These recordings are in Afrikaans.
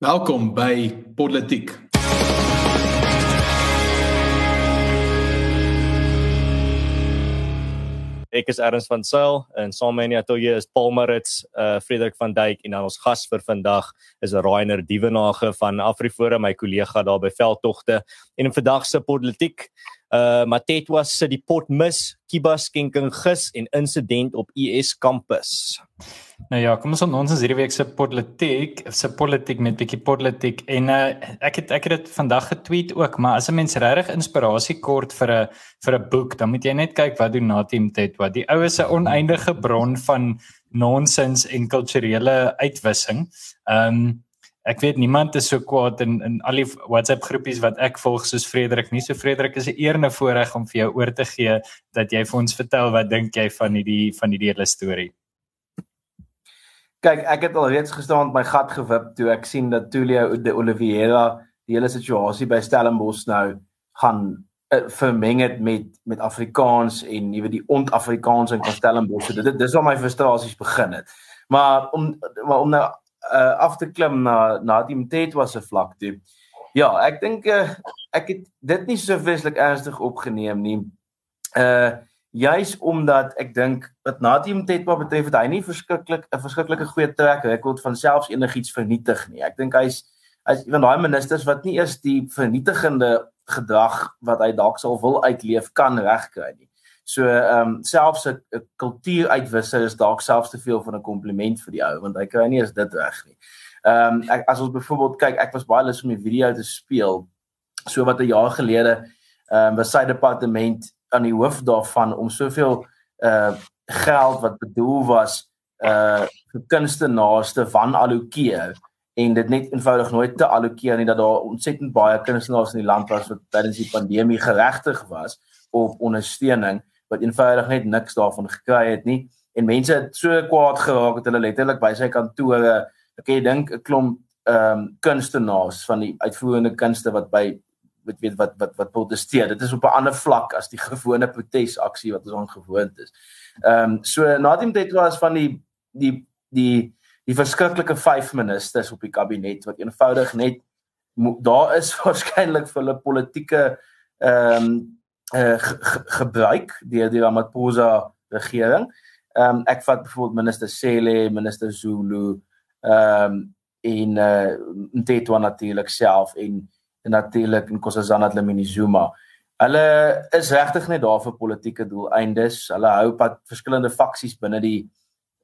Welkom by Politiek. Ek is Erns van Sail en saam met my atoye is Paul Marits, uh Frederik van Duyk en dan ons gas vir vandag is Rainer Dievenage van Afriforum, my kollega daar by Veldtogte. En in vandag se politiek Uh Matetwa sit die pot mis, Kiba skenking gis en insident op US kampus. Nou ja, kom ons ons is hierdie week se politiek, se politiek met bietjie politiek en uh ek het ek het dit vandag getweet ook, maar as 'n mens regtig inspirasie kort vir 'n vir 'n boek, dan moet jy net kyk wat doen Natim Tetwa. Die ou is 'n oneindige bron van nonsens en kulturele uitwissing. Um ek weet niemand is so kwaad in in al die WhatsApp groepies wat ek volg soos Frederik nie. So Frederik is 'n eer en 'n voorreg om vir jou oor te gee dat jy vir ons vertel wat dink jy van hierdie van hierdie hele storie? Kyk ek het al reeds gestaan met my gat gewip toe ek sien dat Tulio de Oliveira die hele situasie by Stellenbosch nou gaan uh, vermeng het met met Afrikaans en weet die ont-Afrikaans in Stellenbosch. Dit dis waar my frustrasies begin het. Maar om maar om nou uh, af te klim na na die Mtet was 'n vlak toe. Ja, ek dink uh, ek het dit nie so vreeslik ernstig opgeneem nie. Uh juis omdat ek dink wat Natie Mtet wat betref het hy nie verskriklik 'n verskriklike goeie trek rekord van selfs enigiets vernietig nie. Ek dink hy's hy's een van daai ministers wat nie eers die vernietigende gedrag wat hy dalk sal wil uitleef kan regkry nie. So ehm um, selfs 'n kultuuruitwisser is dalk selfs te veel van 'n kompliment vir die ou want hy kry nie eens dit reg nie. Ehm um, as ons byvoorbeeld kyk, ek was baie lus om die video te speel so wat 'n jaar gelede ehm um, was sy departement aan die hoof daarvan om soveel uh geld wat bedoel was uh vir kunstenaars te van allokeer en dit net eenvoudig nooit te allokeer nie dat daar ontsettend baie kunstenaars in die land was wat tydens die pandemie geregtig was op ondersteuning wat eenvoudig net niks daarvan gekry het nie en mense het so kwaad geraak dat hulle letterlik by sy kantore ek jy dink 'n klomp ehm um, kunstenaars van die uitvoerende kunste wat by weet weet wat wat wat proteseer dit is op 'n ander vlak as die gewone protesaksie wat ons aangewoond is. Ehm um, so Nadim Tetwa is van die die die die verskriklike vyf ministers op die kabinet wat eenvoudig net daar is waarskynlik vir hulle politieke ehm um, uh, ge gebruik deur die Ramaphosa regering. Ehm um, ek vat byvoorbeeld minister Cele, minister Zulu, ehm um, en eh uh, Ntetwa natuurlik self en, en natuurlik Nkosazana Dlamini Zuma. Hulle is regtig net daar vir politieke doeleindes. Hulle hou pad verskillende faksies binne die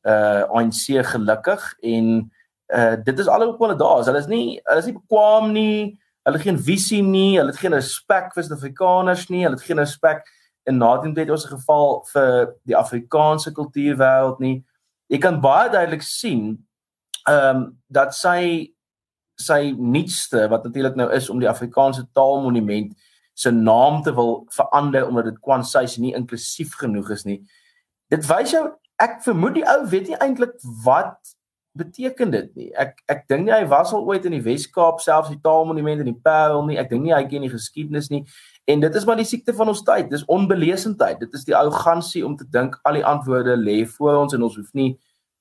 eh uh, ANC gelukkig en eh uh, dit is alhoewel hulle daar is. Hulle is nie hulle is nie bekwam nie. Hulle het geen visie nie, hulle het geen respek vir Suid-Afrikaners nie, hulle het geen respek in Nadenbed ons geval vir die Afrikaanse kultuurwêreld nie. Jy kan baie duidelik sien ehm um, dat sy sy nuutste wat natuurlik nou is om die Afrikaanse taalmonument se naam te wil verander omdat dit kwansy nie inklusief genoeg is nie. Dit wys jou ek vermoed die ou weet nie eintlik wat beteken dit nie. Ek ek dink nie hy was al ooit in die Wes-Kaap selfs die Taalmonument in die Parel nie. Ek dink nie hy ken die geskiedenis nie. En dit is maar die siekte van ons tyd. Dis onbeleesendheid. Dit is die arrogansie om te dink al die antwoorde lê voor ons en ons hoef nie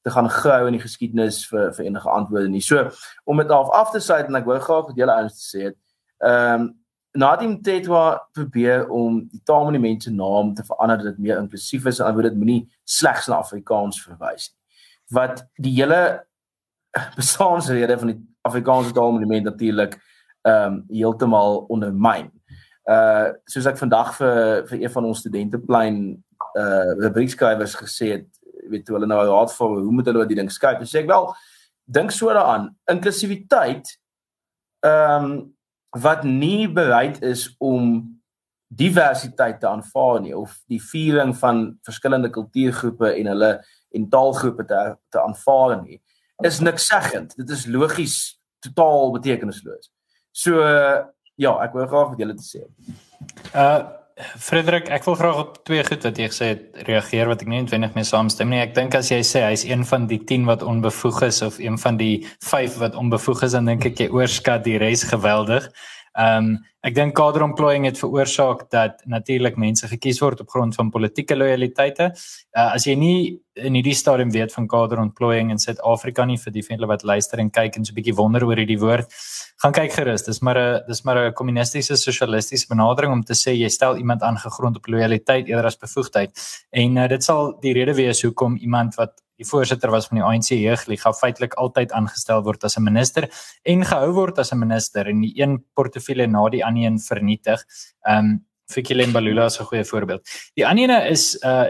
te gaan grou in die geskiedenis vir vir enige antwoorde nie. So om dit af af te sluit en ek wou graag vir julle ouens te sê het. Ehm um, Nadim Tetwa probeer om die Taalmonument se naam te verander dat dit meer inklusief is en dat dit moenie slegs na Afrikaans verwys nie wat die hele bestaanrede van die Afrikaanse taalmonument natuurlik ehm um, heeltemal ondermyn. Uh soos ek vandag vir vir een van ons studenteplein uh rubriekskrywers gesê het, weet hoe hulle nou raad vir hoe moet hulle die ding skryf? Ek sê ek wel dink so daaraan, inklusiwiteit ehm um, wat nie bereid is om diversiteit te aanvaar nie of die viering van verskillende kultuurgroepe en hulle en taalgroepe te te aanvaar nie is niks seggend dit is logies totaal betekenisloos. So ja ek wou graag met julle te sê. Uh Frederik ek wil graag op twee goed wat jy gesê het reageer wat ek nie noodwendig mee saamstem nie. Ek dink as jy sê hy's een van die 10 wat onbevoeg is of een van die 5 wat onbevoeg is dan dink ek jy oorskat die res geweldig Ehm um, ek dink kader employing het veroorsaak dat natuurlik mense gekies word op grond van politieke lojaliteite. Uh, as jy nie in hierdie stadium weet van kader employing in Suid-Afrika nie vir die mense wat luister en kyk en so 'n bietjie wonder oor hierdie woord, gaan kyk gerus. Dis maar 'n dis maar 'n kommunistiese sosialistiese benadering om te sê jy stel iemand aan gegrond op lojaliteit eerder as bevoegdheid. En uh, dit sal die rede wees hoekom iemand wat die voorsitter was van die ANC jeugliga feitelik altyd aangestel word as 'n minister en gehou word as 'n minister en die een portefeulje na die ander een vernietig. Ehm um, Fikile Mbalula is 'n goeie voorbeeld. Die ander een is uh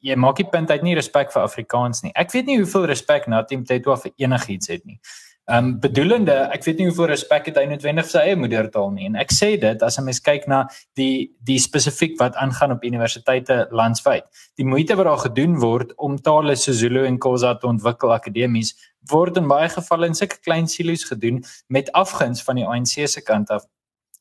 jy maak die punt uit nie respek vir Afrikaans nie. Ek weet nie hoeveel respek Natim Tetwa vir enigiets het nie. Um bedoelende, ek weet nie hoeveel respek het hy noodwendig vir sy eie moedertaal nie en ek sê dit as 'n mens kyk na die die spesifiek wat aangaan op universiteite landwyd. Die moeite wat daar gedoen word om tale soos Zulu en Xhosa te ontwikkel akademies word in baie gevalle in sulke klein silo's gedoen met afguns van die ANC se kant af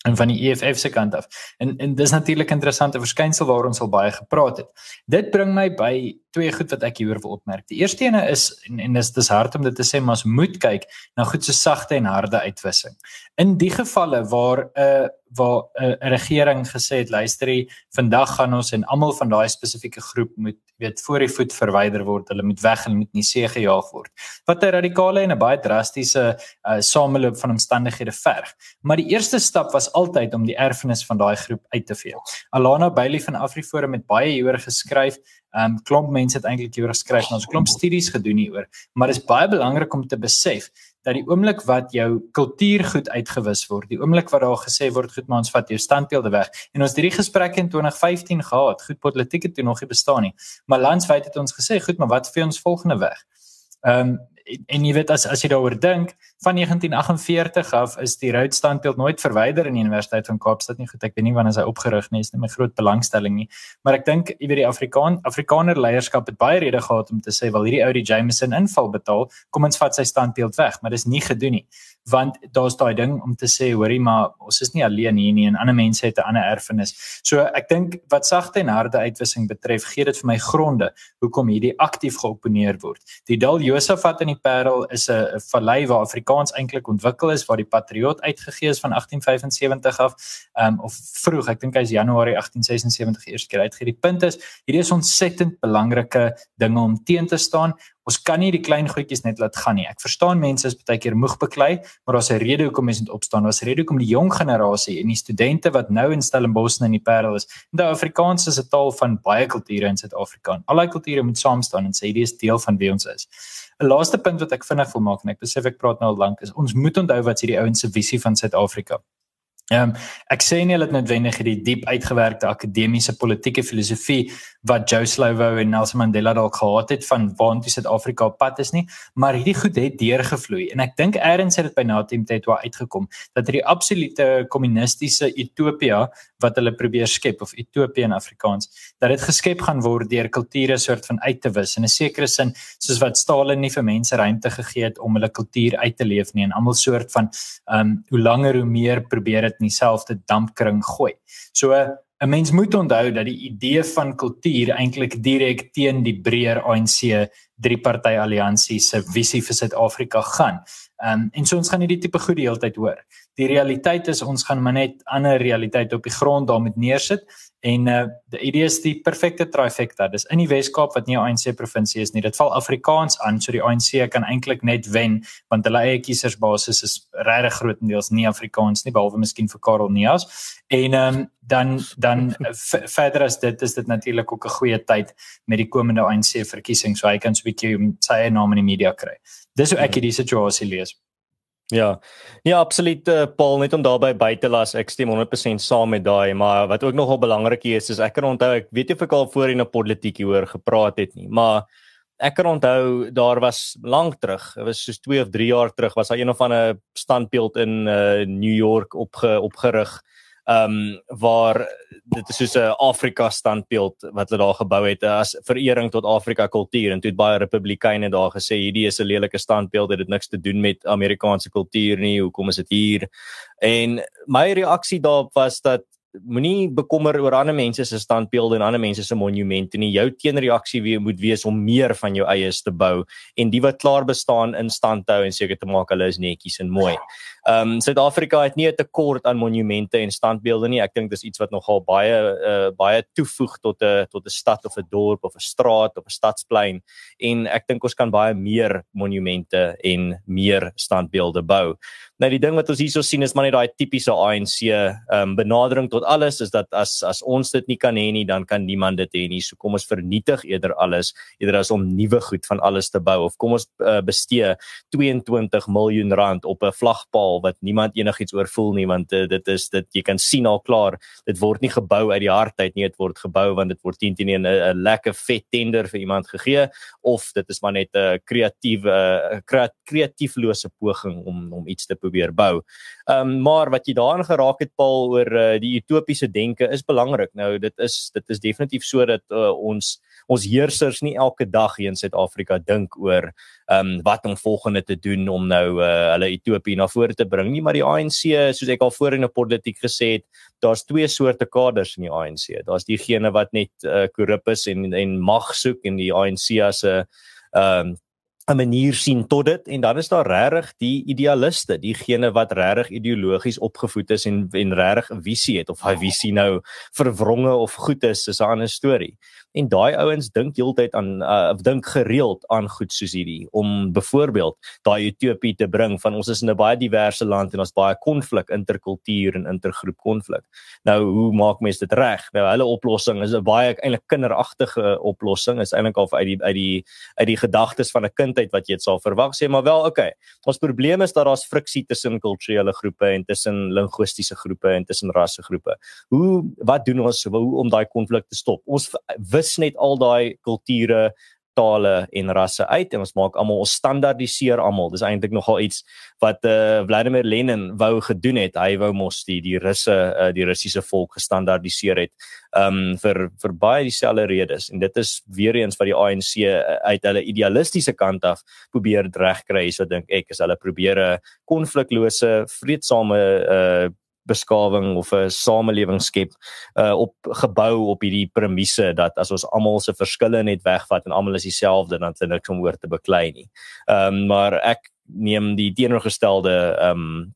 en van die EFF se kant af. En en dis natuurlik interessante verskynsel waaroor ons al baie gepraat het. Dit bring my by twee goed wat ek hieroor wil opmerk. Die eerste ene is en, en dis dis hard om dit te sê, maar ons moet kyk na goed so sagte en harde uitwissing. In die gevalle waar 'n uh, waar 'n uh, regering gesê het, luisterie, vandag gaan ons en almal van daai spesifieke groep moet weet voor die voet verwyder word. Hulle moet weg, hulle moet nie see gejaag word. Wat 'n radikale en 'n baie drastiese uh, sameloop van omstandighede verg. Maar die eerste stap was altyd om die erfenis van daai groep uit te vee. Alana Bailey van AfriForum het baie hieroor geskryf. Ehm um, klomp mense het eintlik hieroor geskryf en ons klomp studies gedoen hieroor, maar dit is baie belangrik om te besef dat die oomblik wat jou kultuurgoed uitgewis word, die oomblik wat daar gesê word goed maar ons vat jou standbeelde weg. En ons het hierdie gesprekke in 2015 gehad, goed politieke toe nog nie bestaan nie, maar landswyd het ons gesê goed maar wat vir ons volgende weg? Ehm um, en, en jy weet as as jy daaroor dink, van 1948 af is die Rhodes standbeeld nooit verwyder in die Universiteit van Kaapstad nie. Goed, ek weet nie wanneer hy opgerig nie, is nie my groot belangstelling nie. Maar ek dink jy weet die Afrikaan Afrikaner leierskap het baie redes gehad om te sê wel hierdie ou die Jameson inval betaal, kom ons vat sy standbeeld weg, maar dis nie gedoen nie. Want daar's daai ding om te sê hoorie maar ons is nie alleen hier nie en ander mense het 'n ander erfenis. So ek dink wat sagte en harde uitwissing betref, gee dit vir my gronde hoekom hierdie aktief geoponeer word. Die Dal Josafat in die Parel is 'n vallei waar Afrika Afrikaans eintlik ontwikkel is waar die Patriot uitgegee is van 1875 af um, of vroeg ek dink hy is Januarie 1876 eers keer uitgegee. Die punt is hierdie is ontsettend belangrike dinge om teen te staan. Ons kan nie die klein goedjies net laat gaan nie. Ek verstaan mense is baie keer moeg beklei, maar daar's 'n rede hoekom mense moet opstaan. Daar's 'n rede hoekom die jong generasie en die studente wat nou in Stellenbosch en in die Parel is, en die Afrikaans is 'n taal van baie kulture in Suid-Afrika. Al die kulture moet saam staan en sê hierdie is deel van wie ons is. 'n Laaste punt wat ek vinnig wil maak en ek besef ek praat nou al lank is ons moet onthou wat hierdie ouens se visie van Suid-Afrika. Ehm um, ek sê nie hulle het noodwendig hierdie diep uitgewerkte akademiese politieke filosofie wat Joe Slovo en Nelson Mandela dalk gehad het van waantoe Suid-Afrika op pad is nie, maar hierdie goed het deurgevloei. En ek dink eers het dit by Natim Tetwa uitgekom dat hierdie absolute kommunistiese utopia wat hulle probeer skep of utopie in Afrikaans, dat dit geskep gaan word deur kulture soort van uit te wis. In 'n sekere sin soos wat Stalin nie vir mense ruimte gegee het om hulle kultuur uit te leef nie en almal soort van ehm um, hoe langer hoe meer probeer dit in dieselfde dampkring gooi. So 'n mens moet onthou dat die idee van kultuur eintlik direk teen die breër ANC drie party alliansie se visie vir Suid-Afrika gaan. Ehm um, en so ons gaan hierdie tipe goed die hele tyd hoor. Die realiteit is ons gaan maar net ander realiteit op die grond daarmee neersit en uh die idee is die perfekte trifecta. Dis in die Wes-Kaap wat nie 'n ANC provinsie is nie. Dit val Afrikaans aan, so die ANC kan eintlik net wen want hulle eie kiesersbasis is regtig grootendeels nie Afrikaans nie behalwe miskien vir Karel Neas. En ehm um, dan dan verder as dit is dit natuurlik ook 'n goeie tyd met die komende ANC verkiesing so hy kan so 'n bietjie sy naam in die media kry. Dis hoe ek hmm. hierdie situasie lees. Ja. Ja, absoluut uh, Paul net om daarbey by te las. Ek stem 100% saam met daai, maar wat ook nogal belangrik is is ek kan onthou ek weet jy of ek al voorheen op politiek hieroor gepraat het nie, maar ek kan onthou daar was lank terug, dit was soos 2 of 3 jaar terug was daar een of ander standbeeld in uh, New York opge opgerig ehm um, waar dit is soos 'n Afrika standbeeld wat hulle daar gebou het as verering tot Afrika kultuur en toe het baie republikeine daar gesê hierdie is 'n lelike standbeeld dit het niks te doen met Amerikaanse kultuur nie hoekom is dit hier en my reaksie daarop was dat moenie bekommer oor ander mense se standbeelde en ander mense se monumente nie. Jou teenreaksie wie moet wees om meer van jou eies te bou en die wat klaar bestaan in stand hou en seker te maak hulle is netjies en mooi. Ehm um, Suid-Afrika het nie 'n tekort aan monumente en standbeelde nie. Ek dink dis iets wat nogal baie uh, baie toevoeg tot 'n tot 'n stad of 'n dorp of 'n straat of 'n stadsplein en ek dink ons kan baie meer monumente en meer standbeelde bou. Nou die ding wat ons hierso sien is maar net daai tipiese ANC ehm um, benadering tot alles is dat as as ons dit nie kan hê nie dan kan niemand dit hê nie. So kom ons vernietig eerder alles eerder as om nuwe goed van alles te bou of kom ons uh, bestee 22 miljoen rand op 'n vlagpaal wat niemand enigiets oor voel nie want uh, dit is dit jy kan sien al klaar dit word nie gebou uit die hart uit nie dit word gebou want dit word teen teen 'n lekker vet tender vir iemand gegee of dit is maar net 'n kreatiewe kreatieflose poging om om iets te probeer bou. Ehm um, maar wat jy daarin geraak het Paul oor uh, die utopiese denke is belangrik. Nou dit is dit is definitief so dat uh, ons ons heersers nie elke dag hier in Suid-Afrika dink oor ehm um, wat om volgende te doen om nou uh, hulle utopie na vore te bring nie, maar die ANC soos ek al voorheen op politiek gesê het, daar's twee soorte kaders in die ANC. Daar's diegene wat net korrup uh, is en en mag soek en die ANC as 'n ehm um, 'n manier sien tot dit en dan is daar regtig die idealiste, diegene wat regtig ideologies opgevoed is en en regtig 'n visie het of hy visie nou verwronge of goed is, is 'n ander storie en daai ouens dink heeltyd aan uh, dink gereeld aan goed soos hierdie om byvoorbeeld daai utopie te bring van ons is in 'n baie diverse land en ons baie konflik interkultuur en intergroep konflik. Nou hoe maak mense dit reg? Nou hulle oplossing is 'n baie eintlik kinderagtige oplossing is eintlik al uit die uit die uit die gedagtes van 'n kindheid wat jy dit sal verwag sê maar wel okay. Ons probleem is dat daar's friksie tussen kulturele groepe en tussen linguistiese groepe en tussen rassegroepe. Hoe wat doen ons hoe om daai konflik te stop? Ons wis net al daai kulture tale en rasse uit en ons maak almal ons standaardiseer almal. Dis eintlik nogal iets wat eh uh, Vladimir Lenin wou gedoen het. Hy wou mos die die russe uh, die russiese volk gestandaardiseer het. Ehm um, vir vir baie dieselfde redes en dit is weer eens wat die ANC uh, uit hulle idealistiese kant af probeer regkry. So dink ek is hulle probeer 'n konfliklose, vreedsame eh uh, beskawing of 'n samelewing skep uh op gebou op hierdie premisse dat as ons almal se verskille net wegvat en almal is dieselfde dan het hulle niks om oor te beklei nie. Ehm um, maar ek neem die teenoorgestelde ehm um,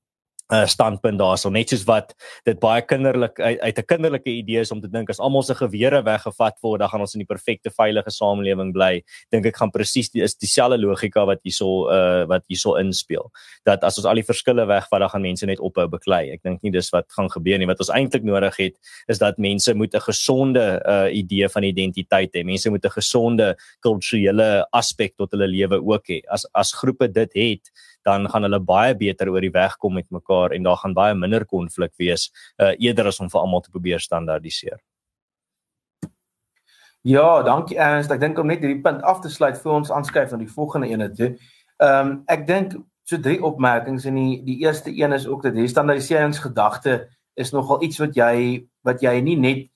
uh, standpunt daarso. Net soos wat dit baie kinderlik uit, uit 'n kinderlike idee is om te dink as almal se gewere weggevat word dan gaan ons in die perfekte veilige samelewing bly. Dink ek gaan presies die is dieselfde logika wat hierso uh, wat hierso inspel dat as ons al die verskille wegvat dan gaan mense net ophou beklei. Ek dink nie dis wat gaan gebeur nie. Wat ons eintlik nodig het is dat mense moet 'n gesonde uh, idee van identiteit hê. Mense moet 'n gesonde kulturele aspek tot hulle lewe ook hê. As as groepe dit het dan gaan hulle baie beter oor die weg kom met mekaar en daar gaan baie minder konflik wees uh, eerder as om vir almal te probeer standaardiseer. Ja, dankie Ernst. Ek dink om net hierdie punt af te sluit vir ons aanskuif aan die volgende ene toe. Ehm um, ek dink so drie opmerkings en die die eerste een is ook dat die standaardiseringsgedagte is nogal iets wat jy wat jy nie net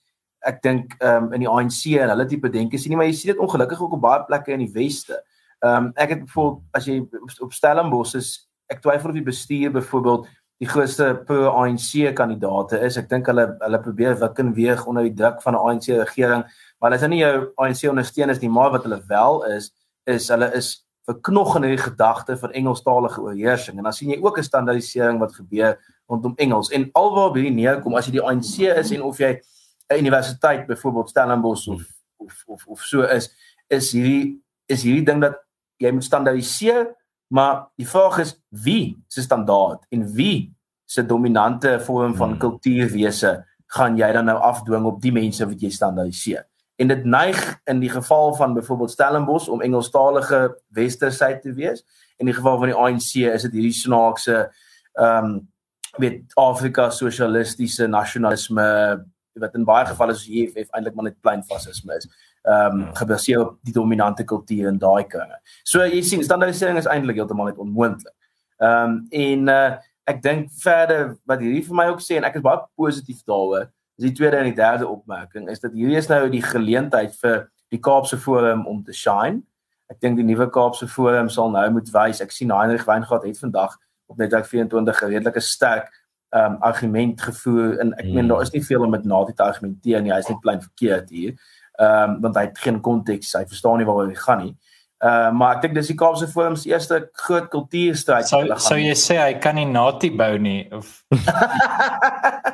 ek dink ehm um, in die ANC en hulle tipe denke sien nie, maar jy sien dit ongelukkig ook op baie plekke in die weste. Ehm um, ek het byvoorbeeld as jy op Stellenbosch is, ek twyfel of die bestuur byvoorbeeld die grootste pro ANC kandidaate is. Ek dink hulle hulle probeer wik en weeg onder die druk van 'n ANC regering, maar hulle is nie jou ANC ondersteuners nie, maar wat hulle wel is, is hulle is verknog in hierdie gedagte van Engelstalige oorheersing. En dan sien jy ook 'n standaardisering wat gebeur rondom Engels. En alwaar by hierdie neerkom as jy die ANC is en of jy 'n universiteit byvoorbeeld Stellenbosch of of of of so is, is hierdie is hierdie ding dat jy moet standaardiseer, maar die vraag is wie se standaard en wie se dominante vorm van hmm. kultuurwese gaan jy dan nou afdwing op die mense wat jy standaardiseer? En dit neig in die geval van byvoorbeeld Stellenbosch om Engelstalige Westersyd te wees. In die geval van die ANC is dit hierdie snaakse ehm um, weet Afrika sosialistiese nasionalisme wat in baie gevalle soos hier eintlik maar net plain fasisme is ehm um, gebaseer op die dominante kultuur in daai kringe. So jy sien standaardisering is eintlik heeltemal net onmoontlik. Ehm um, en uh, ek dink verder wat hierdie vir my ook sê en ek is baie positief daaroor, is die tweede en die derde opmerking is dat hierdie is nou die geleentheid vir die Kaapse Forum om te shine. Ek dink die nuwe Kaapse Forum sal nou moet wys. Ek sien Heinrich Weingart het vandag op netwerk 24 'n redelike sterk um argument gevoer en ek meen daar is nie veel om met Natie te argumenteer nie. Hy's net klein verkeerd hier. Um want hy het geen konteks. Hy verstaan nie waaroor hy gaan nie. Uh maar ek dink dis die Kaapse Forum se eerste groot kultuurstryd gaan. Sou jy sê hy kan nie Natie bou nie of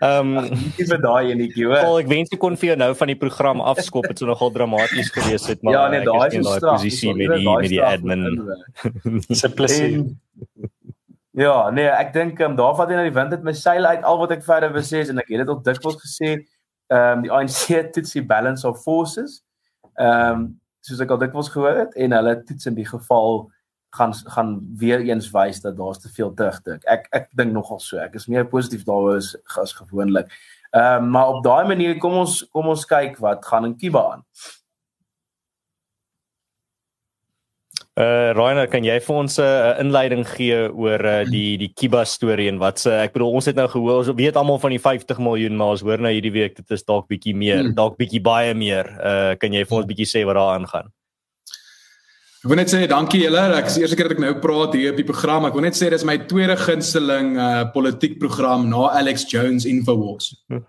Ehm dis vir daai enetjie hoor. Wel ek wens ek kon vir jou nou van die program afskop het so nogal dramaties gewees het maar ja, nee, daai is 'n posisie met die met die admin. Simplisie. Ja, nee, ek dink ehm um, daar vat hy na die wind het my seil uit al wat ek verder wil sê en ek het dit op dikwels gesê, ehm um, die ANC toets die balance of forces. Ehm um, soos ek al dikwels gehoor het en hulle toets in die geval gaan gaan weer eens wys dat daar's te veel terugdink. Ek ek dink nogal so. Ek is meer positief daaroor as, as gewoonlik. Ehm um, maar op daai manier kom ons kom ons kyk wat gaan in Kiba aan. Uh Rainer, kan jy vir ons 'n uh, inleiding gee oor uh, die die Kiba storie en wat se ek bedoel ons het nou gehoor ons weet almal van die 50 miljoen maar ons hoor nou hierdie week dit is dalk bietjie meer, hmm. dalk bietjie baie meer. Uh kan jy vir ons bietjie sê wat daar aangaan? Ek wil net sê dankie julle. Ek is eerste keer dat ek nou praat hier op die program. Ek wil net sê dis my tweede gunsteling uh politiek program na Alex Jones Infowars.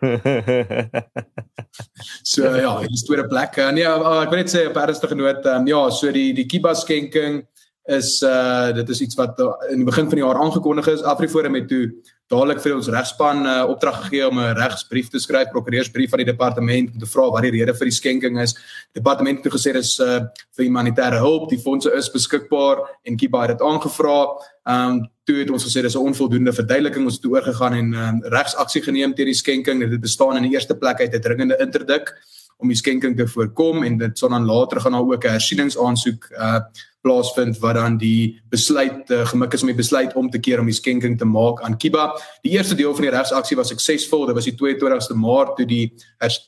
so ja, die tweede plek. Uh, nee, uh, ek wil net sê op ernstige noot, um, ja, so die die Kiba skenking is uh dit is iets wat uh, in die begin van die jaar aangekondig is. Afriforum het toe dadelik vir ons regspan uh, opdrag gegee om 'n regsbrief te skryf, prokureursbrief van die departement om te vra wat die rede vir die skenking is. Die departement het gesê dis uh, vir humanitêre hulp, die fondse is beskikbaar en Kiba het dit aangevra. Ehm um, toe het ons gesê dis 'n onvoldoende verduideliking, ons het oorgegaan en um, regsaksie geneem teen die skenking. Dit bestaan in die eerste plek uit 'n dringende interdik om die skenking te voorkom en dit sou dan later gaan daar ook 'n hersieningsaansoek uh plaasvind wat dan die besluit uh, gemik is om die besluit om te keer om die skenking te maak aan Kiba. Die eerste deel van die regsaksie was suksesvol. Dit was die 22ste Maart toe die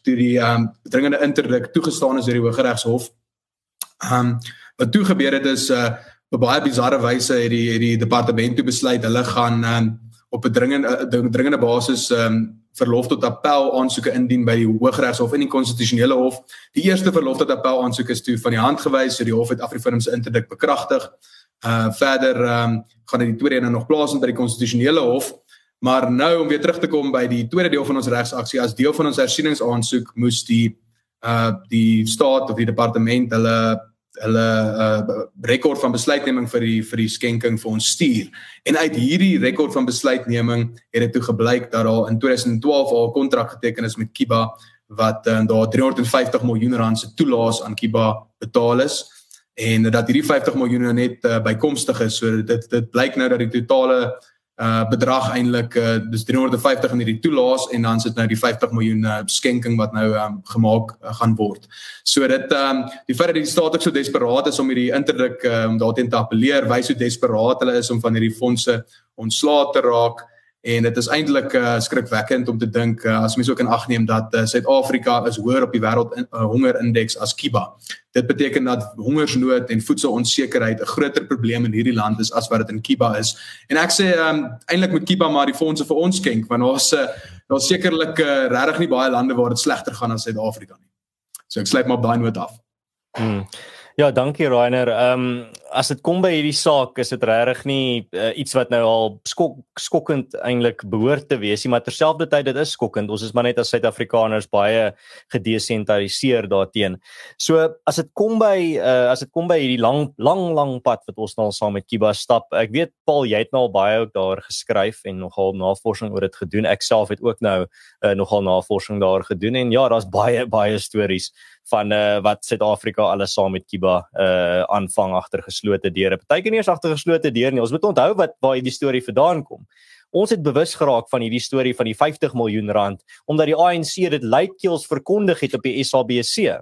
toe die um dringende interdik toegestaan is deur die Hooggeregshof. Um wat toe gebeur het is uh op baie bizarre wyse het die het die departement toe besluit hulle gaan um op 'n dringende dringende basis um verlof tot appel aansoeke indien by die Hooggeregshof en die konstitusionele hof. Die eerste verlof tot appel aansoek is toe van die hand gewys, so die hof het Afriforum se interdik bekragtig. Uh verder ehm um, gaan dit die tweede een nog plaas by die konstitusionele hof. Maar nou om weer terug te kom by die tweede deel van ons regsaksie as deel van ons hersieningsaansoek moes die uh die staat of die departement hulle hulle uh rekord van besluitneming vir die vir die skenking vir ons stuur. En uit hierdie rekord van besluitneming het dit toe gebleik dat daar in 2012 al 'n kontrak geteken is met Kiba wat uh, daar 350 miljoen rand se toelaas aan Kiba betaal is en dat hierdie 50 miljoen net uh, bykomstig is. So dit dit blyk nou dat die totale uh bedrag eintlik uh dis 350 in hierdie toelaas en dan sit nou die 50 miljoen uh, skenking wat nou um, gemaak uh, gaan word. So dit um die feit dat die staat ook so desperaat is om hierdie interdik um daarteen te appeleer, wys hoe desperaat hulle is om van hierdie fondse ontslae te raak en dit is eintlik uh, skrikwekkend om te dink uh, as mens ook in ag neem dat Suid-Afrika uh, is hoër op die wêreld uh, hongerindeks as Kiba. Dit beteken dat hongersnood en voedselonsekerheid 'n groter probleem in hierdie land is as wat dit in Kiba is. En ek sê um, eintlik met Kiba maar die fondse vir ons skenk want daar's uh, daar's sekerlik uh, regtig nie baie lande waar dit slegter gaan as Suid-Afrika nie. So ek sluit maar op daai noot af. Hmm. Ja, dankie Rainer. Ehm um, as dit kom by hierdie saak, is dit regtig nie uh, iets wat nou al skok skokkend eintlik behoort te wees nie, maar terselfdertyd dit is skokkend. Ons is maar net as Suid-Afrikaners baie gedesentraliseer daarteenoor. So as dit kom by uh, as dit kom by hierdie lang lang lang pad wat ons nou saam met Kiba stap. Ek weet Paul, jy het nou al baie ook daar geskryf en nogal navorsing oor dit gedoen. Ek self het ook nou uh, nogal navorsing daar gedoen en ja, daar's baie baie stories van uh, wat Suid-Afrika alles saam met Kiba uh aanvang agter geslote deure. Partyke nie eens agter geslote deure nie. Ons moet onthou wat waar hierdie storie vandaan kom. Ons het bewus geraak van hierdie storie van die 50 miljoen rand omdat die ANC dit luidkeels verkondig het op die SABC.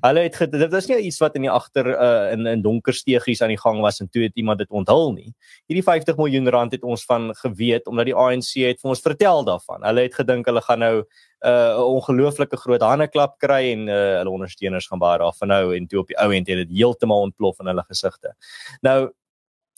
Hulle het dit was nie iets wat in die agter uh, in in donker steegies aan die gang was en toe het iemand dit onthul nie. Hierdie 50 miljoen rand het ons van geweet omdat die ANC het vir ons vertel daarvan. Hulle het gedink hulle gaan nou uh, 'n uh, ongelooflike groot handeklap kry en uh, hulle ondersteuners gaan baie daarvan hou en toe op die ou end het dit heeltemal ontplof in hulle gesigte. Nou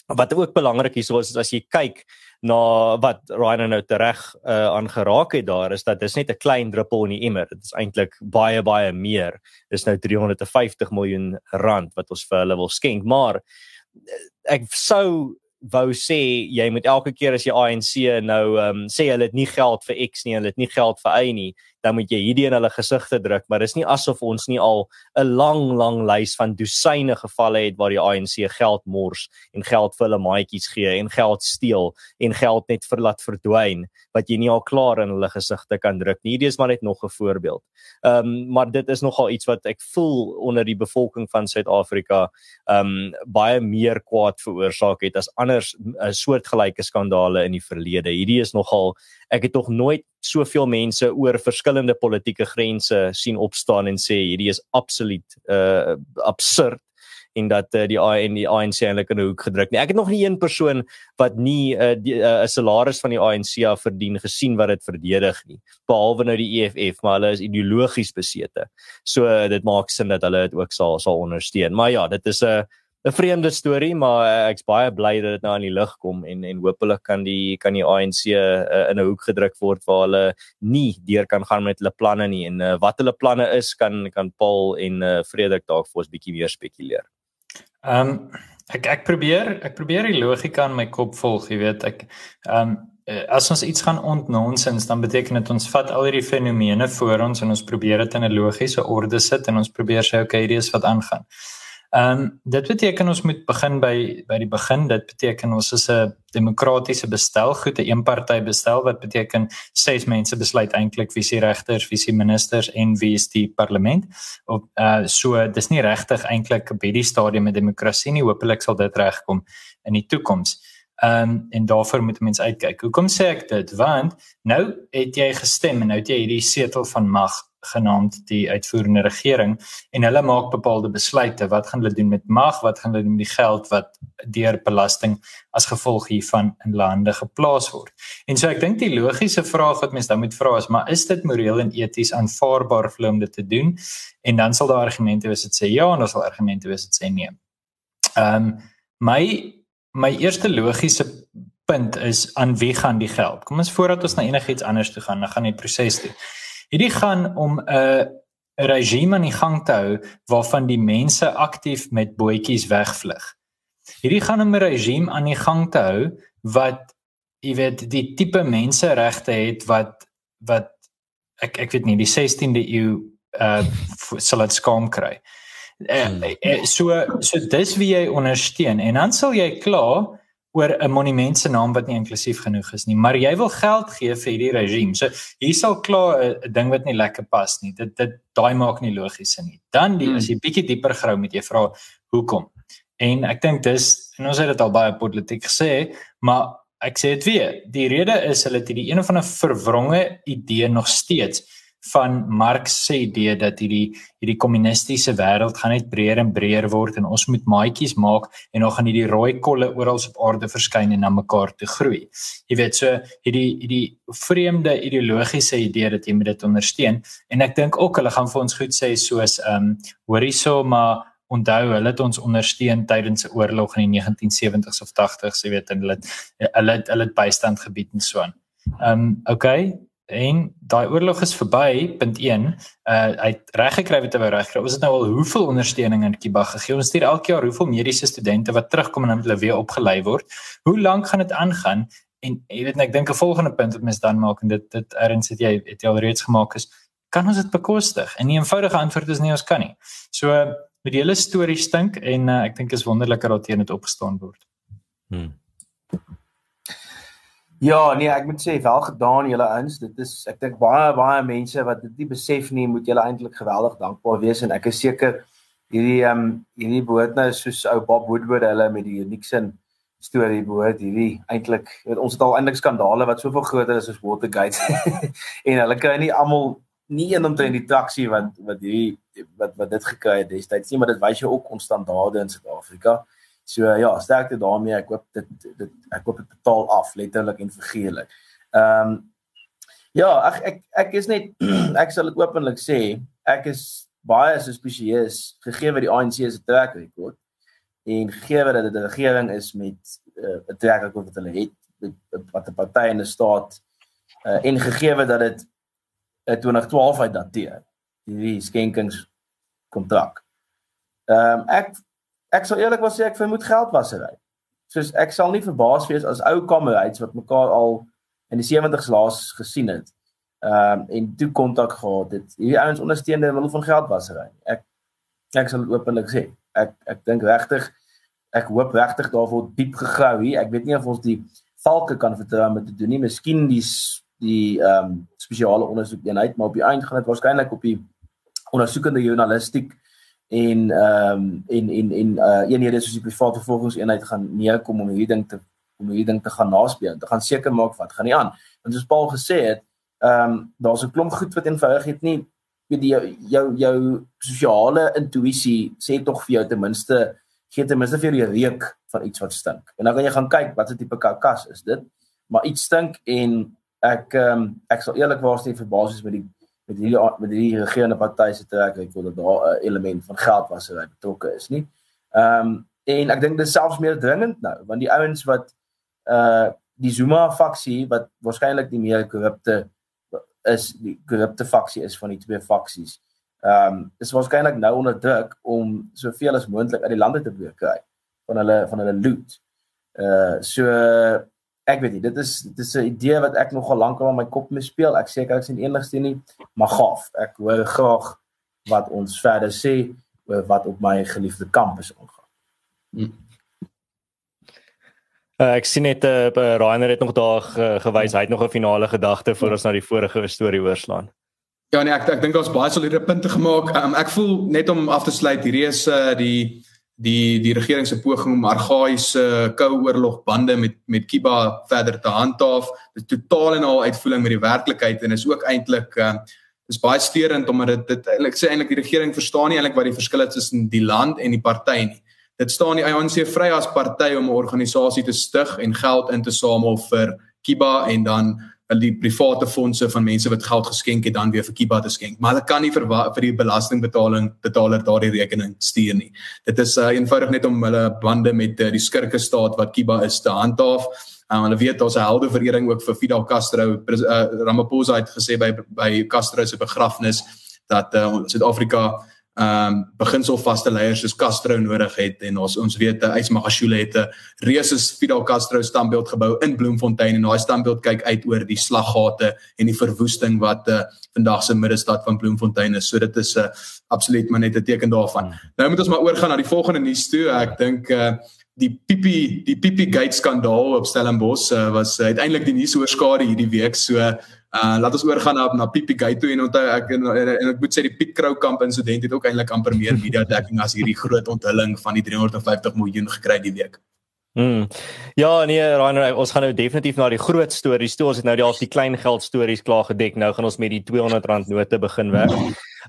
wat ook belangrik is is as jy kyk na wat Ryan nou tereg uh, aangeraak het daar is dat dis net 'n klein druppel in die emmer. Dit is eintlik baie baie meer. Dis nou 350 miljoen rand wat ons vir hulle wil skenk, maar uh, ek sou wou sê jy moet elke keer as jy ANC nou ehm um, sê hulle het nie geld vir X nie, hulle het nie geld vir Y nie, dan moet jy hierdie in hulle gesigte druk, maar dis nie asof ons nie al 'n lang lang lys van dosyne gevalle het waar die ANC geld mors en geld vir hulle maatjies gee en geld steel en geld net vir laat verdwyn wat jy nie al klaar in hulle gesigte kan druk nie. Hierdie is maar net nog 'n voorbeeld. Ehm um, maar dit is nogal iets wat ek voel onder die bevolking van Suid-Afrika ehm um, baie meer kwaad veroorsaak het as anders 'n uh, soortgelyke skandale in die verlede. Hierdie is nogal ek het tog nooit soveel mense oor verskillende politieke grense sien opstaan en sê hierdie is absoluut uh absurd en dat uh, die ANC die ANC eintlik in 'n hoek gedruk nie. Ek het nog nie een persoon wat nie 'n uh, uh, 'n salaris van die ANC af verdien gesien wat dit verdedig nie, behalwe nou die EFF, maar hulle is ideologies besete. So uh, dit maak sin dat hulle dit ook sal sal ondersteun. Maar ja, dit is 'n uh, 'n vreemde storie, maar uh, ek's baie bly dat dit nou aan die lig kom en en hopelik kan die kan die ANC uh, in 'n hoek gedruk word waar hulle nie deur kan gaan met hulle planne nie en uh, wat hulle planne is kan kan Paul en uh, Frederik dalk vir ons bietjie meer spekuleer. Ehm um, ek ek probeer ek probeer die logika in my kop volg, jy weet, ek ehm um, as ons iets gaan ontnonsens, dan beteken dit ons vat al hierdie fenomene voor ons en ons probeer dit in 'n logiese orde sit en ons probeer sê okay, hierdie is wat aangaan. Ehm um, dit beteken ons moet begin by by die begin. Dit beteken ons is 'n demokratiese bestel, goed 'n eenpartytjie bestel wat beteken ses mense besluit eintlik wie se regters, wie se ministers en wie is die parlement. Op uh so dis nie regtig eintlik by die stadium 'n demokrasie nie. Hoopelik sal dit regkom in die toekoms. Ehm um, en daarvoor moet mense uitkyk. Hoekom sê ek dit? Want nou het jy gestem en nou het jy hierdie setel van mag genaamd die uitvoerende regering en hulle maak bepaalde besluite. Wat gaan hulle doen met mag? Wat gaan hulle doen met die geld wat deur belasting as gevolg hiervan in lande geplaas word? En so ek dink die logiese vraag wat mense dan moet vra is maar is dit moreel en eties aanvaarbaar vir hulle om dit te doen? En dan sal daar argumente wees wat sê ja en daar sal argumente wees wat sê nee. Ehm um, my my eerste logiese punt is aan wie gaan die geld? Kom ons voordat ons na enigiets anders toe gaan dan gaan die proses toe Hierdie gaan om 'n 'n regime aan die gang te hou waarvan die mense aktief met bootjies wegvlug. Hierdie gaan om 'n regime aan die gang te hou wat jy weet die tipe menseregte het wat wat ek ek weet nie die 16de eeu uh sal dit skaam kry. Uh, so so dis wie jy ondersteun en dan sal jy klaar oor 'n monument se naam wat nie inklusief genoeg is nie, maar jy wil geld gee vir hierdie regime. So hier sal klaar 'n ding wat nie lekker pas nie. Dit dit daai maak nie logies sin nie. Dan die hmm. as jy bietjie dieper grou met jy vra hoekom. En ek dink dis en ons het dit al baie politiek gesê, maar ek sê dit weer, die rede is hulle het hierdie een of ander verwronge idee nog steeds van Marx se idee dat hierdie hierdie kommunistiese wêreld gaan net breër en breër word en ons moet maatjies maak en dan gaan hierdie rooi kolle oral op aarde verskyn en na mekaar toe groei. Jy weet so hierdie hierdie vreemde ideologiese idee dat jy moet dit ondersteun en ek dink ook hulle gaan vir ons goed sê soos ehm um, hoorie so maar onthou hulle het ons ondersteun tydens 'n oorlog in die 1970s of 80s jy weet en hulle hulle hulle het bystand gebied en so aan. Ehm um, okay, en daai oorlog is verby punt 1 uh hy het reg gekry wat hy wou reg kry ons het nou al hoeveel ondersteuning aan Kiba gegee. Ons stuur elke jaar hoeveel mediese studente wat terugkom en hulle weer opgelei word. Hoe lank gaan dit aangaan? En jy weet ek dink 'n volgende punt wat mens dan maak en dit dit erns het jy het jy al reeds gemaak is kan ons dit bekostig? En die eenvoudige antwoord is nee ons kan nie. So met die hele storie stink en uh, ek dink is wonderlik dat teen dit opgestaan word. Hmm. Ja, nee, ek moet sê wel gedaan julle ouens. Dit is ek dink baie baie mense wat dit nie besef nie, moet julle eintlik geweldig dankbaar wees en ek is seker hierdie ehm um, hierdie boot nou soos ou Bob Woodward hulle met die Nixon storie boot hierdie eintlik ons het al eintlik skandale wat soveel groter is as Watergate en hulle kry nie almal nie een omtrent die traksie wat wat hierdie wat wat dit gekry het destyds nie maar dit wys jou ook ons standaarde in Suid-Afrika. So ja, sterkte daarmee. Ek hoop dit dit ek hoop dit betaal af letterlik en figuurlik. Ehm um, ja, ek ek ek is net ek sal dit openlik sê, ek is baie suspisieus gegee wat die ANC se trek rekord en gegee dat dit 'n regering is met eh, 'n uh, trek rekord wat hulle het wat 'n party in 'n staat uh, en gegee dat dit 'n 2012 uit dateer hierdie skenkings kontrak. Ehm um, ek ek sal eerlikwaar sê ek vermoed geldwasery soos ek sal nie verbaas wees as ou kamerads wat mekaar al in die 70's laas gesien het. Ehm um, en toe kontak gehad het. Hierdie ouens ondersteunde middel van geldwasery. Ek ek sal openlik sê, ek ek dink regtig ek hoop regtig daar word diep gegrou hier. Ek weet nie of ons die valke kan vertrou om te doen nie. Miskien die die ehm um, spesiale ondersoekeenheid, maar op die eind gaan dit waarskynlik op die ondersoekende journalistiek en ehm um, en en en uh eenhede soos die private vervolgingseenheid gaan neerkom om hierdie ding te om hierdie ding te gaan naspeel. Te gaan seker maak wat gaan nie aan. Want soos Paul gesê het, ehm um, daar's 'n klomp goed wat eenvoudig het nie weet jy jou jou, jou sosiale intuïsie sê tog vir jou ten minste gee ten minste vir jou reuk van iets wat stink. En dan kan jy gaan kyk wat 'n tipe karkas is dit. Maar iets stink en ek ehm um, ek sal eerlikwaar sê verbaas is met die met hierdie met hierdie regerende party se trek ek wil dat daar 'n element van geld was wat betrokke is nie. Ehm um, en ek dink dit is selfs meer dringend nou want die ouens wat uh die Zuma faksie wat waarskynlik die meer korrupte is die korrupte faksie is van die twee faksies. Ehm um, is waarskynlik nou onder druk om soveel as moontlik uit die lande te breek kry van hulle van hulle loot. Uh so ek weet nie, dit is dit is 'n idee wat ek nogal lank al in my kop mee speel. Ek seker ek sien enigste nie, maar gaaf. Ek hoor graag wat ons verder sê oor wat op my geliefde kampus aangaan. Hmm. Uh, ek sien net uh, Rainer het nog daar uh, gewys. Hy het nog 'n finale gedagte voor ons na die vorige storie oorslaan. Ja nee, ek ek dink ons baie soliede punte gemaak. Um, ek voel net om af te sluit, hierdie is uh, die die die regering se poging om argaïese koue oorlog bande met met Kiba verder te handhaaf. Dit totaal en al uitvoering met die werklikheid en is ook eintlik uh is baie steurend omdat dit dit eintlik sê eintlik die regering verstaan nie eintlik wat die verskil is tussen die land en die party nie. Dit staan die ANC vry as party om 'n organisasie te stig en geld in te samel vir Kiba en dan die private fondse van mense wat geld geskenk het dan weer vir Kiba te skenk. Maar hulle kan nie vir vir die belastingbetaling betaler daardie rekening stuur nie. Dit is uh, eenvoudig net om hulle bande met uh, die skurke staat wat Kiba is te handhaaf. Um, hulle weet daar's 'n heldeverering ook vir Fidel Castro. Uh, Ramaphosa het gesê by by Castro se begrafnis dat Suid-Afrika uh, ehm um, beginselvaste leiers soos Castro nodig het en ons ons weet Ys Magashule het 'n reuse Fidel Castro standbeeld gebou in Bloemfontein en daai standbeeld kyk uit oor die slaggate en die verwoesting wat uh, vandag se middestad van Bloemfontein is. So dit is 'n uh, absoluut maar net 'n teken daarvan. Hmm. Nou moet ons maar oorgaan na die volgende nuus toe. Ek dink uh, die Pipi die Pipi Gate skandaal op Stellenbosch uh, was uh, uiteindelik die nuus oorskare hierdie week. So uh, laat ons oorgaan na na Pipi Gate toe en onthou ek en, en, en ek moet sê die Piet Kroukamp insident het ook eintlik amper meer media dekking as hierdie groot onthulling van die 350 miljoen gekry die week. Mm. Ja, nee, Rainer, ons gaan nou definitief na die groot stories toe. Ons het nou die al die klein geld stories klaar gedek. Nou gaan ons met die 200 rand note begin werk.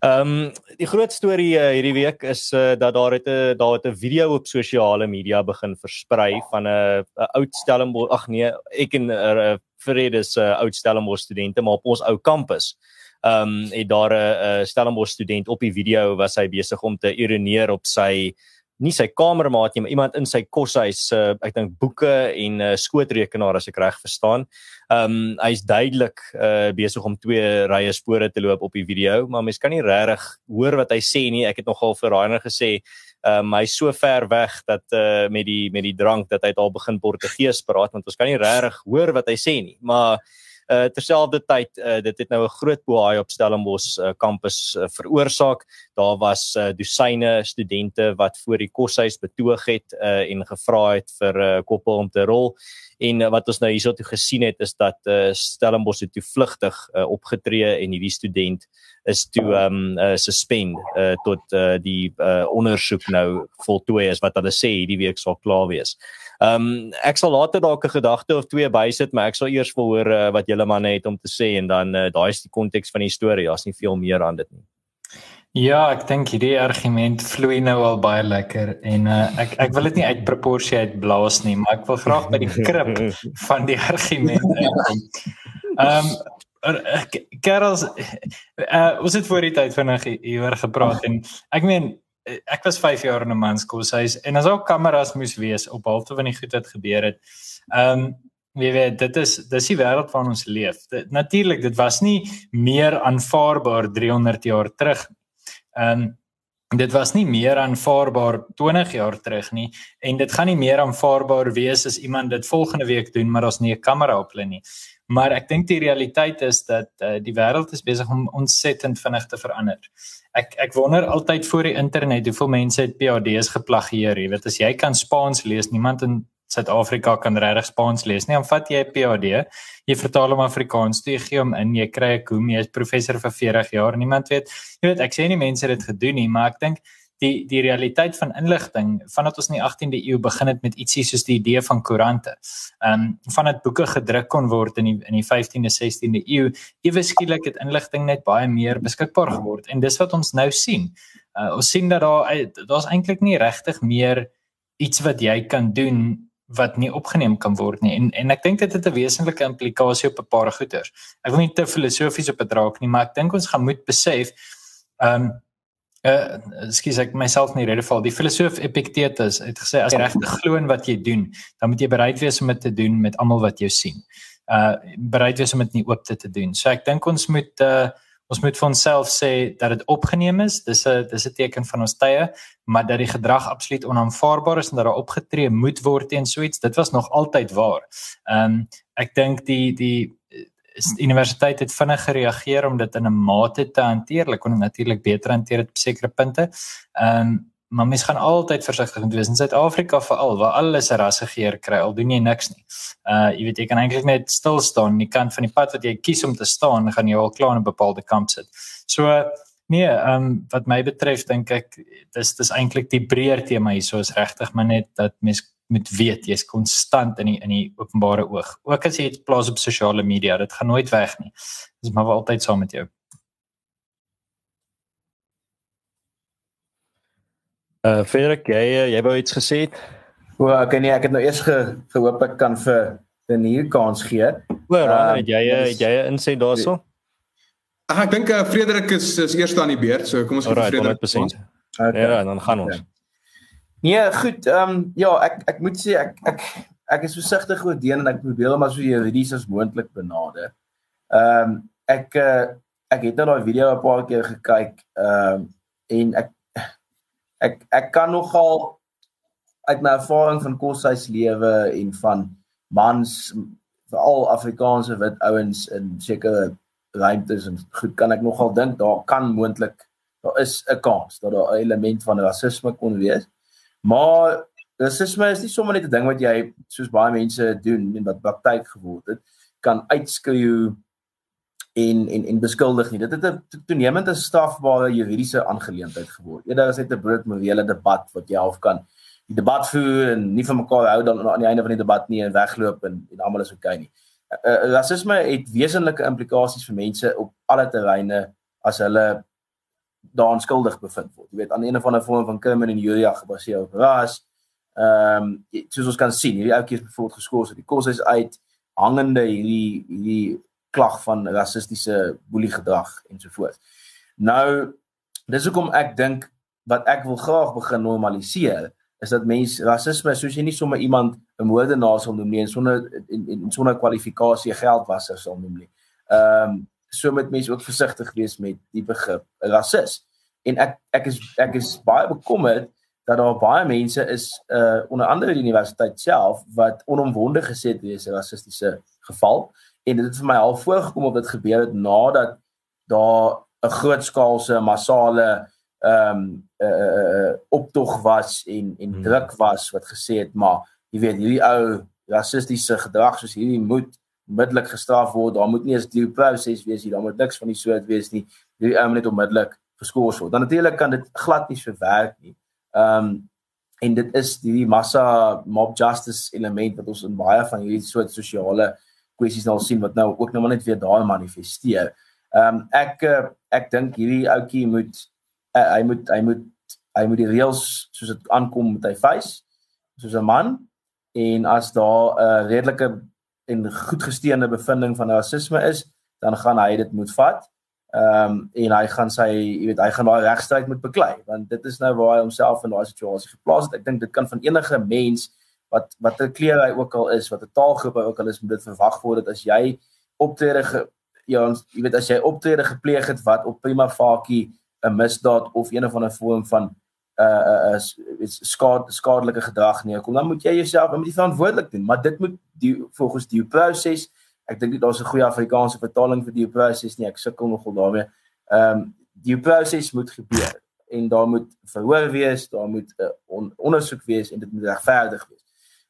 Ehm um, die groot storie uh, hierdie week is uh, dat daar het 'n daar het 'n video op sosiale media begin versprei van 'n oud Stellenbosch ag nee, ek en 'n uh, Fred is 'n uh, oud Stellenbosch studente maar op ons ou kampus. Ehm um, het daar 'n uh, Stellenbosch student op die video was hy besig om te ironeer op sy nie sy kamermaat nie, maar iemand in sy koshuis, uh, ek dink boeke en uh, skootrekenaar as ek reg verstaan. Ehm um, hy's duidelik uh, besig om twee rye spore te loop op die video, maar mens kan nie regtig hoor wat hy sê nie. Ek het nogal vir Rainer gesê, ehm um, hy's so ver weg dat uh, met die met die drank dat hy al begin Portugees praat want ons kan nie regtig hoor wat hy sê nie. Maar uh terselfdertyd uh, dit het nou 'n groot boei op Stellenbosch uh, kampus uh, veroorsaak. Daar was uh, dosyne studente wat voor die koshuis betoog het uh, en gevra het vir uh, koppel om te rol. En uh, wat ons nou hierso toe gesien het is dat uh, Stellenbosch toe vlugtig uh, opgetree en hierdie student is toe um uh, suspend uh, tot uh, die uh, ondersoek nou voltooi is wat hulle sê hierdie week sal klaar wees. Ehm um, ek sal later dalk 'n gedagte of twee bysit, maar ek sal eers wil hoor uh, wat julle manne het om te sê en dan uh, daai is die konteks van die storie. Daar's nie veel meer aan dit nie. Ja, ek dink hierdie argument vloei nou al baie lekker en uh, ek ek wil dit nie uit proporsie uitblaas nie, maar ek wil graag by die krip van die argument uitkom. Ehm Karels uh, ons het voor die tyd vinnig hieroor gepraat en ek meen ek was 5 jaar in 'n manskoolhuis en as ook kameras moes wees op halfte van die goed wat gebeur het. Ehm um, wie weet dit is dis die wêreld waarin ons leef. Natuurlik dit was nie meer aanvaarbaar 300 jaar terug. Ehm um, dit was nie meer aanvaarbaar 20 jaar terug nie en dit gaan nie meer aanvaarbaar wees as iemand dit volgende week doen maar ons nie 'n kamera op hulle nie. Maar ek dink die realiteit is dat uh, die wêreld is besig om ontsettend vinnig te verander. Ek ek wonder altyd voor die internet hoeveel mense het PhD's geplagieer, jy weet as jy kan Spaans lees, niemand in Suid-Afrika kan regtig Spaans lees nie. Dan vat jy 'n PhD, jy vertaal hom Afrikaans, jy gee hom in, jy kry 'n koem, jy is professor vir 40 jaar. Niemand weet. Jy weet, ek sê nie mense het dit gedoen nie, maar ek dink die die realiteit van inligting vandat ons in die 18de eeu begin het met ietsie soos die idee van koerante. Ehm um, vandat boeke gedruk kon word in die in die 15de 16de eeu, ewe skielik het inligting net baie meer beskikbaar geword en dis wat ons nou sien. Uh, ons sien dat daar daar's eintlik nie regtig meer iets wat jy kan doen wat nie opgeneem kan word nie en en ek dink dit het 'n wesenlike implikasie op 'n paar goeters. Ek wil nie te filosofies op dit raak nie, maar ek dink ons gaan moet besef ehm um, uh skus ek myself nie rede val. Die filosoof Epictetus het gesê as jy regtig glo in wat jy doen, dan moet jy bereid wees om dit te doen met almal wat jou sien. Uh bereid wees om dit nie oop te, te doen. So ek dink ons moet uh ons moet vir onsself sê dat dit opgeneem is. Dis 'n dis 'n teken van ons tye, maar dat die gedrag absoluut onaanvaarbaar is en dat daar opgetree moet word teen so iets. Dit was nog altyd waar. Ehm um, ek dink die die universiteit het vinnig gereageer om dit in 'n mate te hanteer. Hulle kon natuurlik beter hanteer op sekere punte. Ehm um, maar mens gaan altyd versigtig moet wees in Suid-Afrika veral waar alles 'n rassegeer kry al doen jy niks nie. Uh jy weet jy kan eintlik net stil staan aan die kant van die pad wat jy kies om te staan, gaan jy al klaar in 'n bepaalde kamp sit. So nee, ehm um, wat my betref dink ek dis dis eintlik die breër tema hier so is regtig maar net dat mens moet weet jy's konstant in die in die openbare oog. Ook as jy dit plaas op sosiale media, dit gaan nooit weg nie. Dis maar altyd saam met jou. Uh Frederik, jy uh, jy wou iets gesê het? O, ek nee, ek het nou eers ge, gehoop ek kan vir 'n nuwe kans gee. O, Ron, het jy uh, het jy 'n insig daarso? Ag ek dink uh, Frederik is is eerste aan die beurt, so kom ons gee Frederik 100%. Okay. Ja, dan gaan ons. Nee, goed. Ehm um, ja, ek ek moet sê ek ek ek is versigtig oor deen en ek probeer hom as so juridies as moontlik benader. Ehm um, ek uh, ek het nou daai video 'n paar keer gekyk ehm um, en ek ek ek kan nogal uit my ervaring van koshuislewe en van mans veral Afrikaanse wit ouens in sekere ruimtes en goed kan ek nogal dink daar kan moontlik daar is 'n kans dat daar 'n element van rasisme kon wees. Maar rasisme is nie sommer net 'n ding wat jy soos baie mense doen en wat praktyk geword het kan uitskryf en en en beskuldig nie. Dit het 'n toenemend 'n strafbare juridiese aangeleentheid geword. Eerder as net 'n brood morele debat wat jy half kan die debat voer en nie van mekaar hou dan aan die einde van die debat nie en wegloop en en almal is okay nie. Uh, rasisme het wesenlike implikasies vir mense op alle terreine as hulle daaraan skuldig bevind word. Jy weet aan een of ander vorm van kriminele en juria gebaseer op ras. Ehm um, soos ons kan sien, hierdie ouetjie is byvoorbeeld geskort, die kos is uit hangende hierdie hierdie klag van rassistiese boelie gedrag ensovoorts. Nou dis hoekom ek dink wat ek wil graag begin normaliseer is dat mens rasisme soos jy nie sommer iemand 'n moordenaar sal noem nie en sonder en, en sonder kwalifikasie geldwasser sal noem nie. Ehm um, so moet mense ook versigtig wees met die begrip rasis. En ek ek is ek is baie bekommerd dat daar baie mense is uh onder andere die universiteit self wat onomwonde gesê het wees 'n rassistiese geval en dit het vir my al voorgekom of dit gebeur het nadat daar 'n grootskaalse massale ehm um, uh, uh, uh, optog was en en hmm. druk was wat gesê het maar jy weet hierdie ou rassistiese gedrag soos hierdie moet onmiddellik gestraf word. Daar moet nie eens die proses wees hier daar moet niks van die soort wees nie. Hierdie ou moet net onmiddellik geskort word. Dan natuurlik kan dit glad nie so werk nie. Ehm um, en dit is die massa mob justice element wat ons in baie van hierdie soort sosiale kwessies nou sien wat nou ook nou maar net weer daar manifesteer. Ehm um, ek eh, ek dink hierdie ouetjie moet uh, hy moet hy moet hy moet die reëls soos dit aankom met hy face soos 'n man en as daar 'n uh, redelike en goed gesteende bevinding van rasisme is, dan gaan hy dit moet vat. Ehm um, en hy gaan sy, jy weet, hy gaan daai regstryd moet beklei want dit is nou waar hy homself in daai situasie geplaas het. Ek dink dit kan van enige mens wat wat 'n kleer hy ook al is, wat 'n taalgroep hy ook al is, moet dit verwag word dat as jy optrede ge, ja, jy weet as jy optrede gepleeg het wat op prima facie 'n misdaad of een of ander vorm van uh uh, uh skade skadelike gedrag neerkom, dan moet jy jouself moet jy verantwoordelik doen, maar dit moet die volgens die proses. Ek dink daar's 'n goeie Afrikaanse vertaling vir die proses nie. Ek sukkel nogal daarmee. Ehm um, die proses moet gebeur en daar moet verhoor wees, daar moet 'n uh, on, ondersoek wees en dit moet regverdig wees.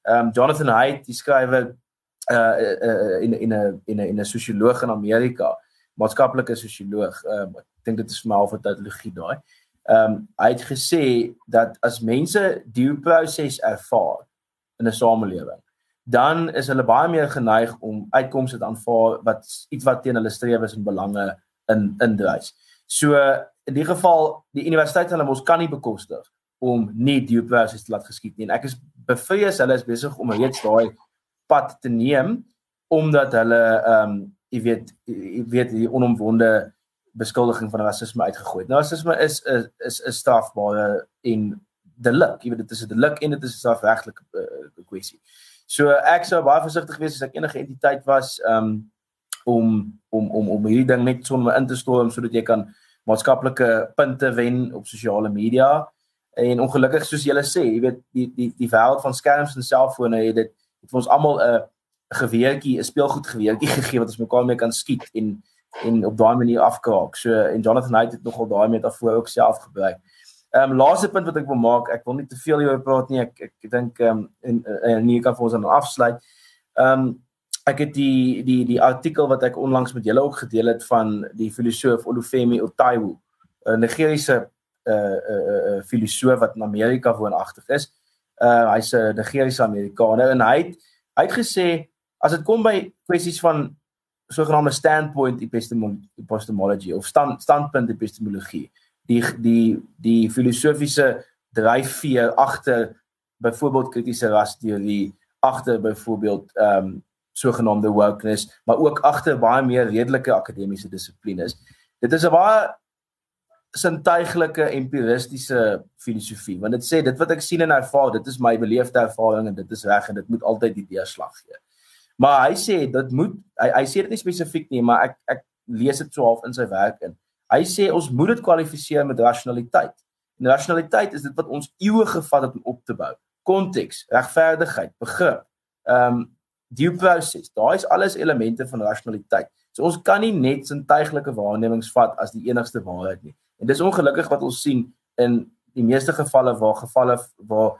Um, Jonathan Haidt, die skrywer uh, uh, uh in in 'n in 'n in 'n sosioloog in Amerika, maatskaplike sosioloog. Um, ek dink dit is vir my half 'n teologie daai. Um, hy het gesê dat as mense die proses ervaar in 'n samelewing, dan is hulle baie meer geneig om uitkomste te aanvaar wat iets wat teen hulle strewes en belange in indrys. So in die geval die universiteit hulle mos kan nie bekostig om nie die proses te laat geskied nie. En ek is bevrees hulle is besig om reeds daai pad te neem omdat hulle ehm um, jy weet jy weet die onomwonde beskuldiging van rasisme uitgegooi. Nou rasisme is is is 'n strafbare en delik, jy weet dit is 'n delik en dit is 'n strafregtelike uh, kwessie. So ek sou baie versigtig wees as ek enige entiteit was um om om om om hierdie ding net sommer in te storm sodat jy kan maatskaplike punte wen op sosiale media. En ongelukkig soos julle sê, jy weet die die die wêreld van skerms en selfone het dit het ons almal 'n geweertjie, 'n speelgoed geweertjie gegee wat ons mekaar mee kan skiet en en op daai manier afkraak. So en Jonathan Knight het nogal daai metafoor ook self gebruik. Ehm um, laaste punt wat ek wil maak, ek wil nie te veel hieroor praat nie. Ek ek dink ehm um, en en nie kan vir ons dan afsluit. Ehm um, ek het die die die artikel wat ek onlangs met julle ook gedeel het van die filosoof Olufemi Otaiwo, 'n Nigeriese uh uh uh filosoof wat in Amerika woonagtig is. Uh hy's 'n Nigeriese Amerikaner en hy het hy het gesê as dit kom by kwessies van sogenaamde standpoint epistemology of stand, standpunt epistemologie die die die filosofiese dryfveer agter byvoorbeeld kritiese rasteorie agter byvoorbeeld ehm um, sogenaamde wokeness maar ook agter baie meer redelike akademiese dissiplines dit is 'n baie sintuiglike empiristiese filosofie want dit sê dit wat ek sien en ervaar dit is my beleefde ervaring en dit is reg en dit moet altyd die deurslag gee Maar hy sê dit moet hy, hy sê dit nie spesifiek nie, maar ek ek lees dit so half in sy werk in. Hy sê ons moet dit kwalifiseer met rationaliteit. En rationaliteit is dit wat ons eeue gevat het om op te bou. Konteks, regverdigheid, begrip, ehm um, due process. Daai is alles elemente van rationaliteit. So ons kan nie net sintuiglike waarnemings vat as die enigste waarheid nie. En dis ongelukkig wat ons sien in die meeste gevalle waar gevalle waar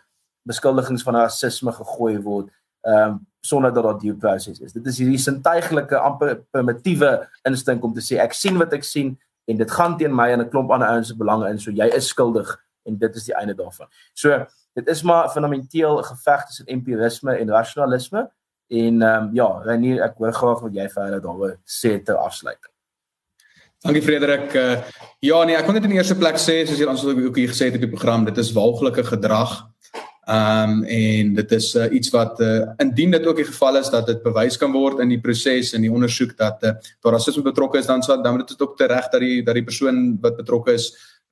beskuldigings van rasisme gegooi word ehm um, sonder dat daar due process is. Dit is hierdie sintuiglike amper primitiewe instink om te sê ek sien wat ek sien en dit gaan teen my en 'n klomp ander ouens se belange in, so jy is skuldig en dit is die einde daarvan. So dit is maar fundamenteel 'n geveg tussen empirisme en rasionalisme en ehm um, ja, Renier, ek hoor graag wat jy verder daaroor sê te afsluit. Dankie Frederik. Uh, ja nee, ek kon net in die eerste plek sê soos jy ons ook hier gesê het op die program, dit is walglike gedrag. Ehm um, en dit is uh, iets wat uh, indien dit ook die geval is dat dit bewys kan word in die proses en die ondersoek dat uh, daar rasisme betrokke is dan sal dan moet dit ook tereg dat die dat die persoon wat betrokke is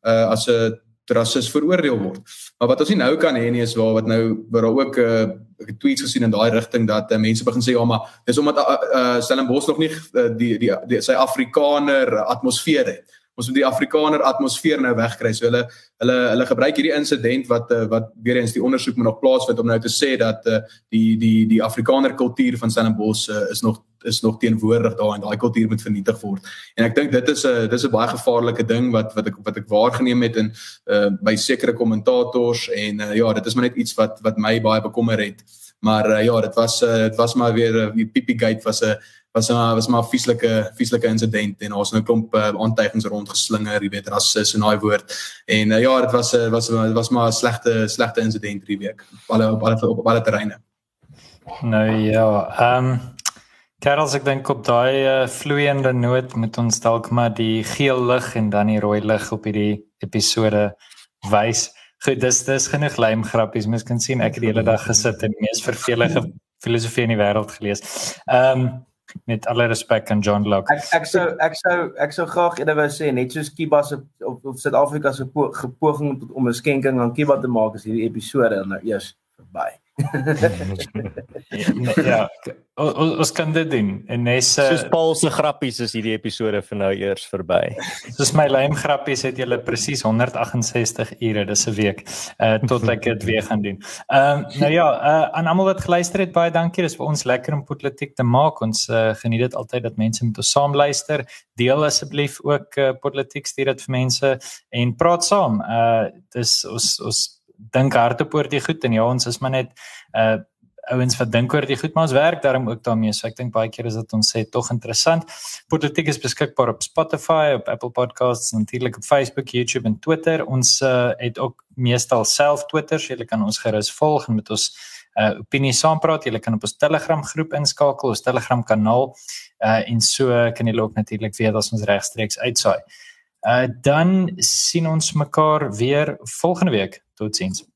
uh, as 'n rasis veroordeel word. Maar wat ons nie nou kan hê nie is waar wat nou waar daar ook 'n uh, tweets gesien in daai rigting dat uh, mense begin sê ja maar dis omdat uh, uh, Stellenbosch nog nie uh, die, die die sy Afrikaner atmosfeer het ons moet die Afrikaner atmosfeer nou wegkry. So hulle hulle hulle gebruik hierdie insident wat uh, wat weer eens die ondersoek moet nog plaasvind om nou te sê dat uh, die die die Afrikaner kultuur van Stellenbosch uh, is nog is nog teenwoordig daar en daai kultuur moet vernietig word. En ek dink dit is 'n dis 'n baie gevaarlike ding wat wat ek wat ek waargeneem het in uh, by sekere kommentators en uh, ja, dit is maar net iets wat wat my baie bekommer het. Maar uh, ja, dit was uh, dit was maar weer uh, die Pipi Gate was 'n uh, was maar was maar 'n vieslike vieslike insident en ons het 'n klomp uh, aantuigings rondgeslinger, jy weet, rasis en daai woord. En uh, ja, dit was uh, was, was maar 'n slegte slegte insident hierdie week op alle op alle op alle terreine. Nou ja, ehm um, Karels ek dink op daai uh, vloeiende noot met ons dalk maar die geel lig en dan die rooi lig op hierdie episode wys. Goed, dis dis genoeg lym grappies. Mens kan sien ek het die hele dag gesit en die mees vervelige filosofie in die wêreld gelees. Ehm um, met alle respek aan John Locke. Ek ek sou ek sou ek sou graag eerder wou sê net soos Kiba se of, of Suid-Afrika se poging om 'n skenking aan Kiba te maak is hierdie episode nou eers verby. Ja, ons kan dit doen. En nes uh, soos Paul se grappies is hierdie episode vir nou eers verby. Soos my lyn grappies het julle presies 168 ure, dis 'n week, uh tot ek dit weer gaan doen. Ehm uh, nou ja, uh aan almal wat geluister het, baie dankie. Dis vir ons lekker om politiek te maak. Ons uh, geniet dit altyd dat mense met ons saam luister. Deel asseblief ook uh, politiek stuur dit vir mense en praat saam. Uh dis ons ons dink hardop oor die goed en ja ons is maar net uh ouens wat dink oor die goed maar ons werk daarom ook daarmee. So ek dink baie keer is dit ons sê tog interessant. Politiek is beskikbaar op Spotify op Apple Podcasts natuurlik op Facebook YouTube en Twitter. Ons uh, het ook meestal self Twitter so jy kan ons gerus volg en met ons uh opinie saampraat. Jy kan op ons Telegram groep inskakel ons Telegram kanaal. Uh en so kan jy ook natuurlik weet as ons regstreeks uitsaai uh dan sien ons mekaar weer volgende week Totsiens.